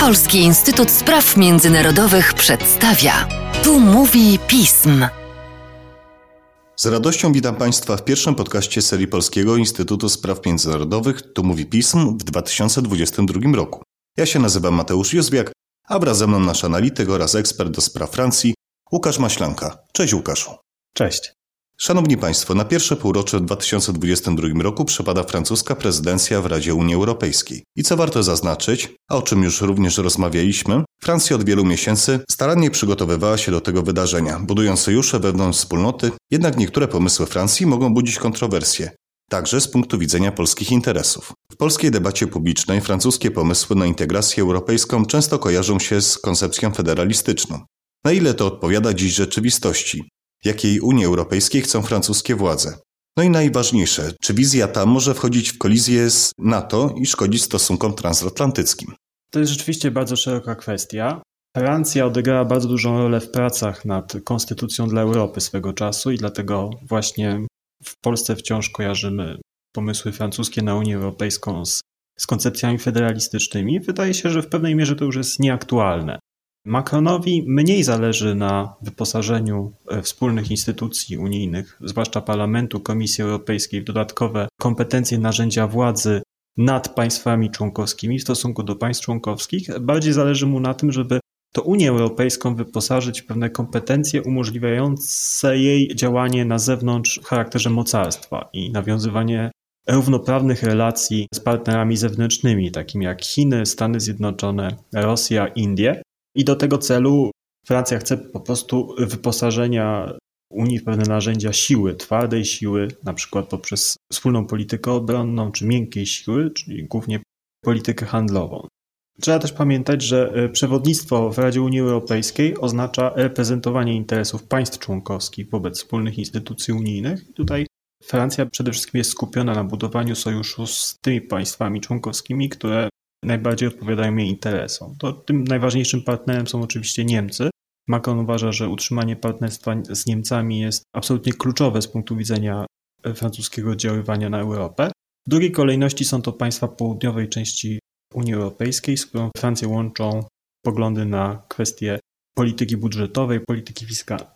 Polski Instytut Spraw Międzynarodowych przedstawia. Tu mówi pism. Z radością witam Państwa w pierwszym podcaście serii Polskiego Instytutu Spraw Międzynarodowych Tu mówi pism w 2022 roku. Ja się nazywam Mateusz Józwiak, a wraz ze mną nasz analityk oraz ekspert do spraw Francji Łukasz Maślanka. Cześć Łukaszu. Cześć. Szanowni Państwo, na pierwsze półrocze w 2022 roku przypada francuska prezydencja w Radzie Unii Europejskiej. I co warto zaznaczyć, a o czym już również rozmawialiśmy, Francja od wielu miesięcy starannie przygotowywała się do tego wydarzenia, budując sojusze wewnątrz wspólnoty, jednak niektóre pomysły Francji mogą budzić kontrowersje, także z punktu widzenia polskich interesów. W polskiej debacie publicznej francuskie pomysły na integrację europejską często kojarzą się z koncepcją federalistyczną. Na ile to odpowiada dziś rzeczywistości? Jakiej Unii Europejskiej chcą francuskie władze. No i najważniejsze, czy wizja ta może wchodzić w kolizję z NATO i szkodzić stosunkom transatlantyckim? To jest rzeczywiście bardzo szeroka kwestia. Francja odegrała bardzo dużą rolę w pracach nad konstytucją dla Europy swego czasu i dlatego właśnie w Polsce wciąż kojarzymy pomysły francuskie na Unię Europejską z, z koncepcjami federalistycznymi. Wydaje się, że w pewnej mierze to już jest nieaktualne. Macronowi mniej zależy na wyposażeniu e, wspólnych instytucji unijnych, zwłaszcza Parlamentu, Komisji Europejskiej, w dodatkowe kompetencje narzędzia władzy nad państwami członkowskimi w stosunku do państw członkowskich. Bardziej zależy mu na tym, żeby to Unię Europejską wyposażyć w pewne kompetencje umożliwiające jej działanie na zewnątrz w charakterze mocarstwa i nawiązywanie równoprawnych relacji z partnerami zewnętrznymi, takimi jak Chiny, Stany Zjednoczone, Rosja, Indie. I do tego celu Francja chce po prostu wyposażenia Unii w pewne narzędzia siły, twardej siły, na przykład poprzez wspólną politykę obronną, czy miękkiej siły, czyli głównie politykę handlową. Trzeba też pamiętać, że e, przewodnictwo w Radzie Unii Europejskiej oznacza reprezentowanie interesów państw członkowskich wobec wspólnych instytucji unijnych. Tutaj Francja przede wszystkim jest skupiona na budowaniu sojuszu z tymi państwami członkowskimi, które najbardziej odpowiadają jej interesom. To tym najważniejszym partnerem są oczywiście Niemcy. Macron uważa, że utrzymanie partnerstwa z Niemcami jest absolutnie kluczowe z punktu widzenia francuskiego oddziaływania na Europę. W drugiej kolejności są to państwa południowej części Unii Europejskiej, z którą Francję łączą poglądy na kwestie polityki budżetowej, polityki fiskalnej.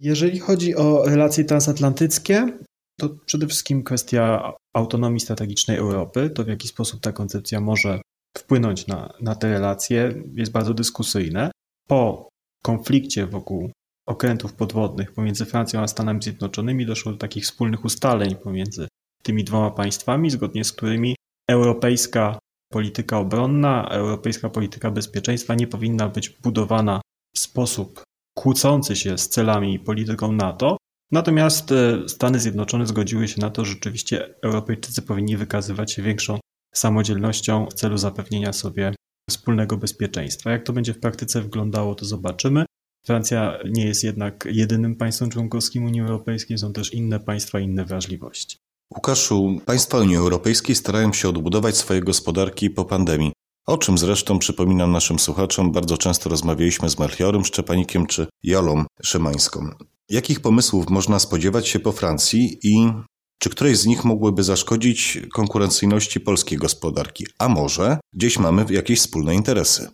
Jeżeli chodzi o relacje transatlantyckie, to przede wszystkim kwestia autonomii strategicznej Europy, to w jaki sposób ta koncepcja może wpłynąć na, na te relacje jest bardzo dyskusyjne. Po konflikcie wokół okrętów podwodnych pomiędzy Francją a Stanami Zjednoczonymi doszło do takich wspólnych ustaleń pomiędzy tymi dwoma państwami, zgodnie z którymi europejska polityka obronna, europejska polityka bezpieczeństwa nie powinna być budowana w sposób kłócący się z celami i polityką NATO. Natomiast e, Stany Zjednoczone zgodziły się na to, że rzeczywiście Europejczycy powinni wykazywać się większą samodzielnością w celu zapewnienia sobie wspólnego bezpieczeństwa. Jak to będzie w praktyce wyglądało, to zobaczymy. Francja nie jest jednak jedynym państwem członkowskim Unii Europejskiej, są też inne państwa, inne wrażliwości. Łukaszu, państwa Unii Europejskiej starają się odbudować swoje gospodarki po pandemii. O czym zresztą, przypominam naszym słuchaczom, bardzo często rozmawialiśmy z Melchiorem Szczepanikiem czy Jolą Szymańską. Jakich pomysłów można spodziewać się po Francji i czy któreś z nich mogłyby zaszkodzić konkurencyjności polskiej gospodarki? A może gdzieś mamy jakieś wspólne interesy?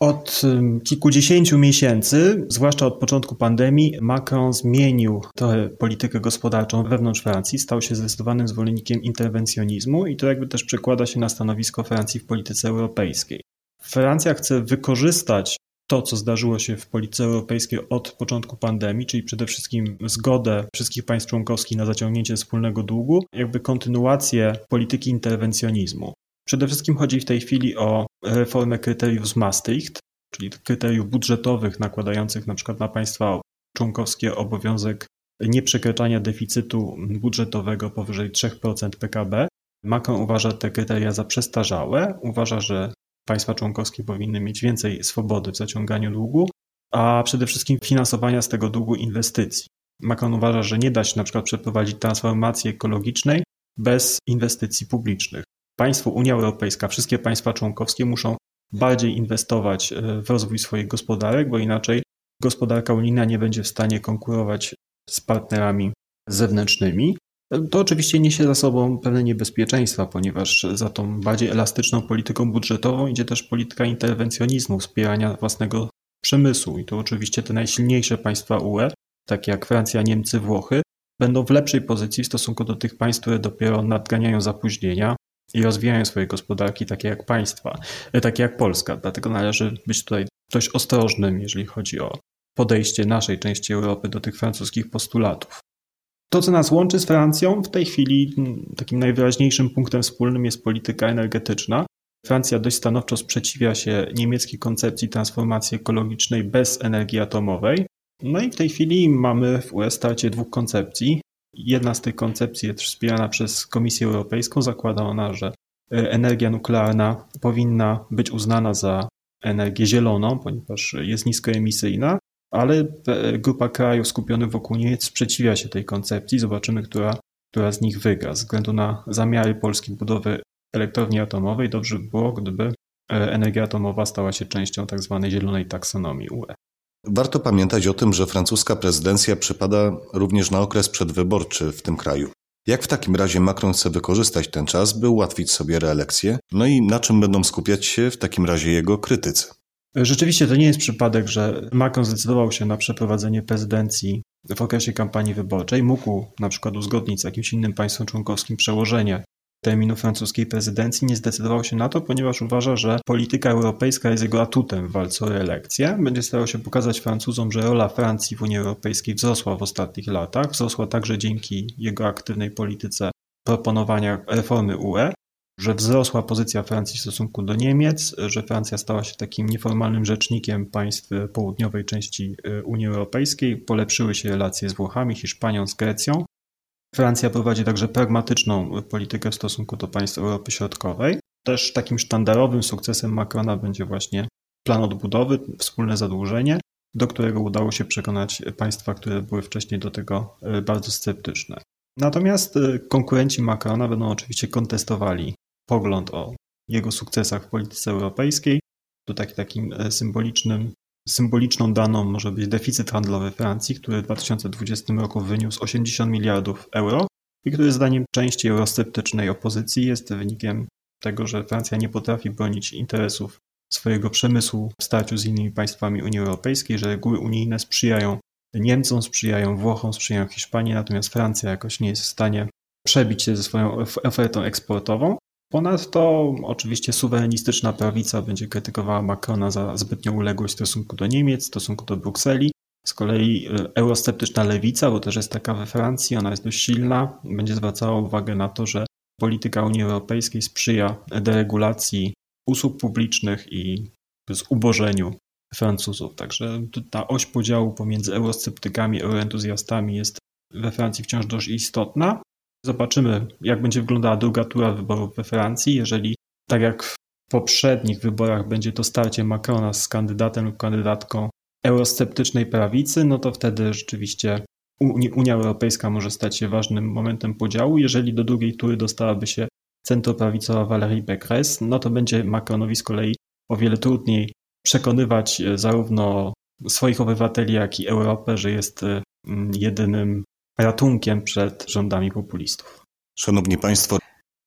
Od kilkudziesięciu miesięcy, zwłaszcza od początku pandemii, Macron zmienił trochę politykę gospodarczą wewnątrz Francji, stał się zdecydowanym zwolennikiem interwencjonizmu i to jakby też przekłada się na stanowisko Francji w polityce europejskiej. Francja chce wykorzystać to, co zdarzyło się w polityce europejskiej od początku pandemii, czyli przede wszystkim zgodę wszystkich państw członkowskich na zaciągnięcie wspólnego długu, jakby kontynuację polityki interwencjonizmu. Przede wszystkim chodzi w tej chwili o reformę kryteriów z Maastricht, czyli kryteriów budżetowych nakładających na przykład na państwa członkowskie obowiązek nieprzekraczania deficytu budżetowego powyżej 3% PKB. Macron uważa te kryteria za przestarzałe, uważa, że Państwa członkowskie powinny mieć więcej swobody w zaciąganiu długu, a przede wszystkim finansowania z tego długu inwestycji. Macron uważa, że nie da się na przykład przeprowadzić transformacji ekologicznej bez inwestycji publicznych. Państwo, Unia Europejska, wszystkie państwa członkowskie muszą bardziej inwestować e, w rozwój swoich gospodarek, bo inaczej gospodarka unijna nie będzie w stanie konkurować z partnerami zewnętrznymi. To oczywiście niesie za sobą pewne niebezpieczeństwa, ponieważ za tą bardziej elastyczną polityką budżetową idzie też polityka interwencjonizmu, wspierania własnego przemysłu. I to oczywiście te najsilniejsze państwa UE, takie jak Francja, Niemcy, Włochy, będą w lepszej pozycji w stosunku do tych państw, które dopiero nadganiają zapóźnienia i rozwijają swoje gospodarki, takie jak państwa, e, takie jak Polska. Dlatego należy być tutaj dość ostrożnym, jeżeli chodzi o podejście naszej części Europy do tych francuskich postulatów. To, co nas łączy z Francją, w tej chwili takim najwyraźniejszym punktem wspólnym jest polityka energetyczna. Francja dość stanowczo sprzeciwia się niemieckiej koncepcji transformacji ekologicznej bez energii atomowej. No i w tej chwili mamy w UE starcie dwóch koncepcji. Jedna z tych koncepcji jest wspierana przez Komisję Europejską. Zakłada ona, że e, energia nuklearna powinna być uznana za energię zieloną, ponieważ jest niskoemisyjna, ale e, grupa krajów skupionych wokół Niemiec sprzeciwia się tej koncepcji. Zobaczymy, która, która z nich wygra. Ze względu na zamiary Polski budowy elektrowni atomowej, dobrze by było, gdyby e, energia atomowa stała się częścią tzw. Tak zielonej taksonomii UE. Warto pamiętać o tym, że francuska prezydencja przypada również na okres przedwyborczy w tym kraju. Jak w takim razie Macron chce wykorzystać ten czas, by ułatwić sobie reelekcję? No i na czym będą skupiać się w takim razie jego krytycy? Rzeczywiście to nie jest przypadek, że Macron zdecydował się na przeprowadzenie prezydencji w okresie kampanii wyborczej. Mógł na przykład uzgodnić z jakimś innym państwem członkowskim przełożenie terminu francuskiej prezydencji. Nie zdecydował się na to, ponieważ uważa, że polityka europejska jest jego atutem w walce o reelekcję. Będzie starał się pokazać Francuzom, że rola Francji w Unii Europejskiej wzrosła w ostatnich latach. Wzrosła także dzięki jego aktywnej polityce proponowania reformy UE że wzrosła pozycja Francji w stosunku do Niemiec, że Francja stała się takim nieformalnym rzecznikiem państw południowej części y, Unii Europejskiej, polepszyły się relacje z Włochami, Hiszpanią, z Grecją. Francja prowadzi także pragmatyczną politykę w stosunku do państw Europy Środkowej. Też takim sztandarowym sukcesem Macrona będzie właśnie plan odbudowy, wspólne zadłużenie, do którego udało się przekonać państwa, które były wcześniej do tego y, bardzo sceptyczne. Natomiast y, konkurenci Macrona będą oczywiście kontestowali pogląd o jego sukcesach w polityce europejskiej. To taki, takim e, symbolicznym, symboliczną daną może być deficyt handlowy Francji, który w 2020 roku wyniósł 80 miliardów euro i który zdaniem części eurosceptycznej opozycji jest wynikiem tego, że Francja nie potrafi bronić interesów swojego przemysłu w starciu z innymi państwami Unii Europejskiej, że reguły unijne sprzyjają Niemcom, sprzyjają Włochom, sprzyjają Hiszpanii, natomiast Francja jakoś nie jest w stanie przebić się ze swoją ofertą eksportową. Ponadto oczywiście suwerenistyczna prawica będzie krytykowała Macrona za zbytnią uległość w stosunku do Niemiec, w stosunku do Brukseli. Z kolei e, eurosceptyczna lewica, bo też jest taka we Francji, ona jest dość silna, będzie zwracała uwagę na to, że polityka Unii Europejskiej sprzyja deregulacji usług publicznych i zubożeniu Francuzów. Także ta oś podziału pomiędzy eurosceptykami, euroentuzjastami jest we Francji wciąż dość istotna. Zobaczymy, jak będzie wyglądała druga tura wyborów we Francji. Jeżeli, tak jak w poprzednich wyborach, będzie to starcie Macrona z kandydatem lub kandydatką eurosceptycznej prawicy, no to wtedy rzeczywiście Unia Europejska może stać się ważnym momentem podziału. Jeżeli do drugiej tury dostałaby się centroprawicowa Valérie Pécresse, no to będzie Macronowi z kolei o wiele trudniej przekonywać e, zarówno swoich obywateli, jak i Europę, że jest e, jedynym ratunkiem przed rządami populistów. Szanowni Państwo,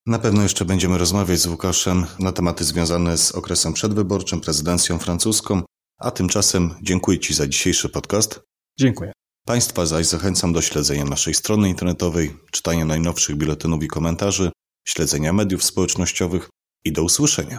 na pewno jeszcze będziemy rozmawiać z Łukaszem na tematy związane z okresem przedwyborczym, prezydencją francuską, a tymczasem dziękuję Ci za dzisiejszy podcast. Dziękuję. Państwa zaś zachęcam do śledzenia naszej strony internetowej, czytania najnowszych biuletynów i komentarzy, śledzenia mediów społecznościowych i do usłyszenia.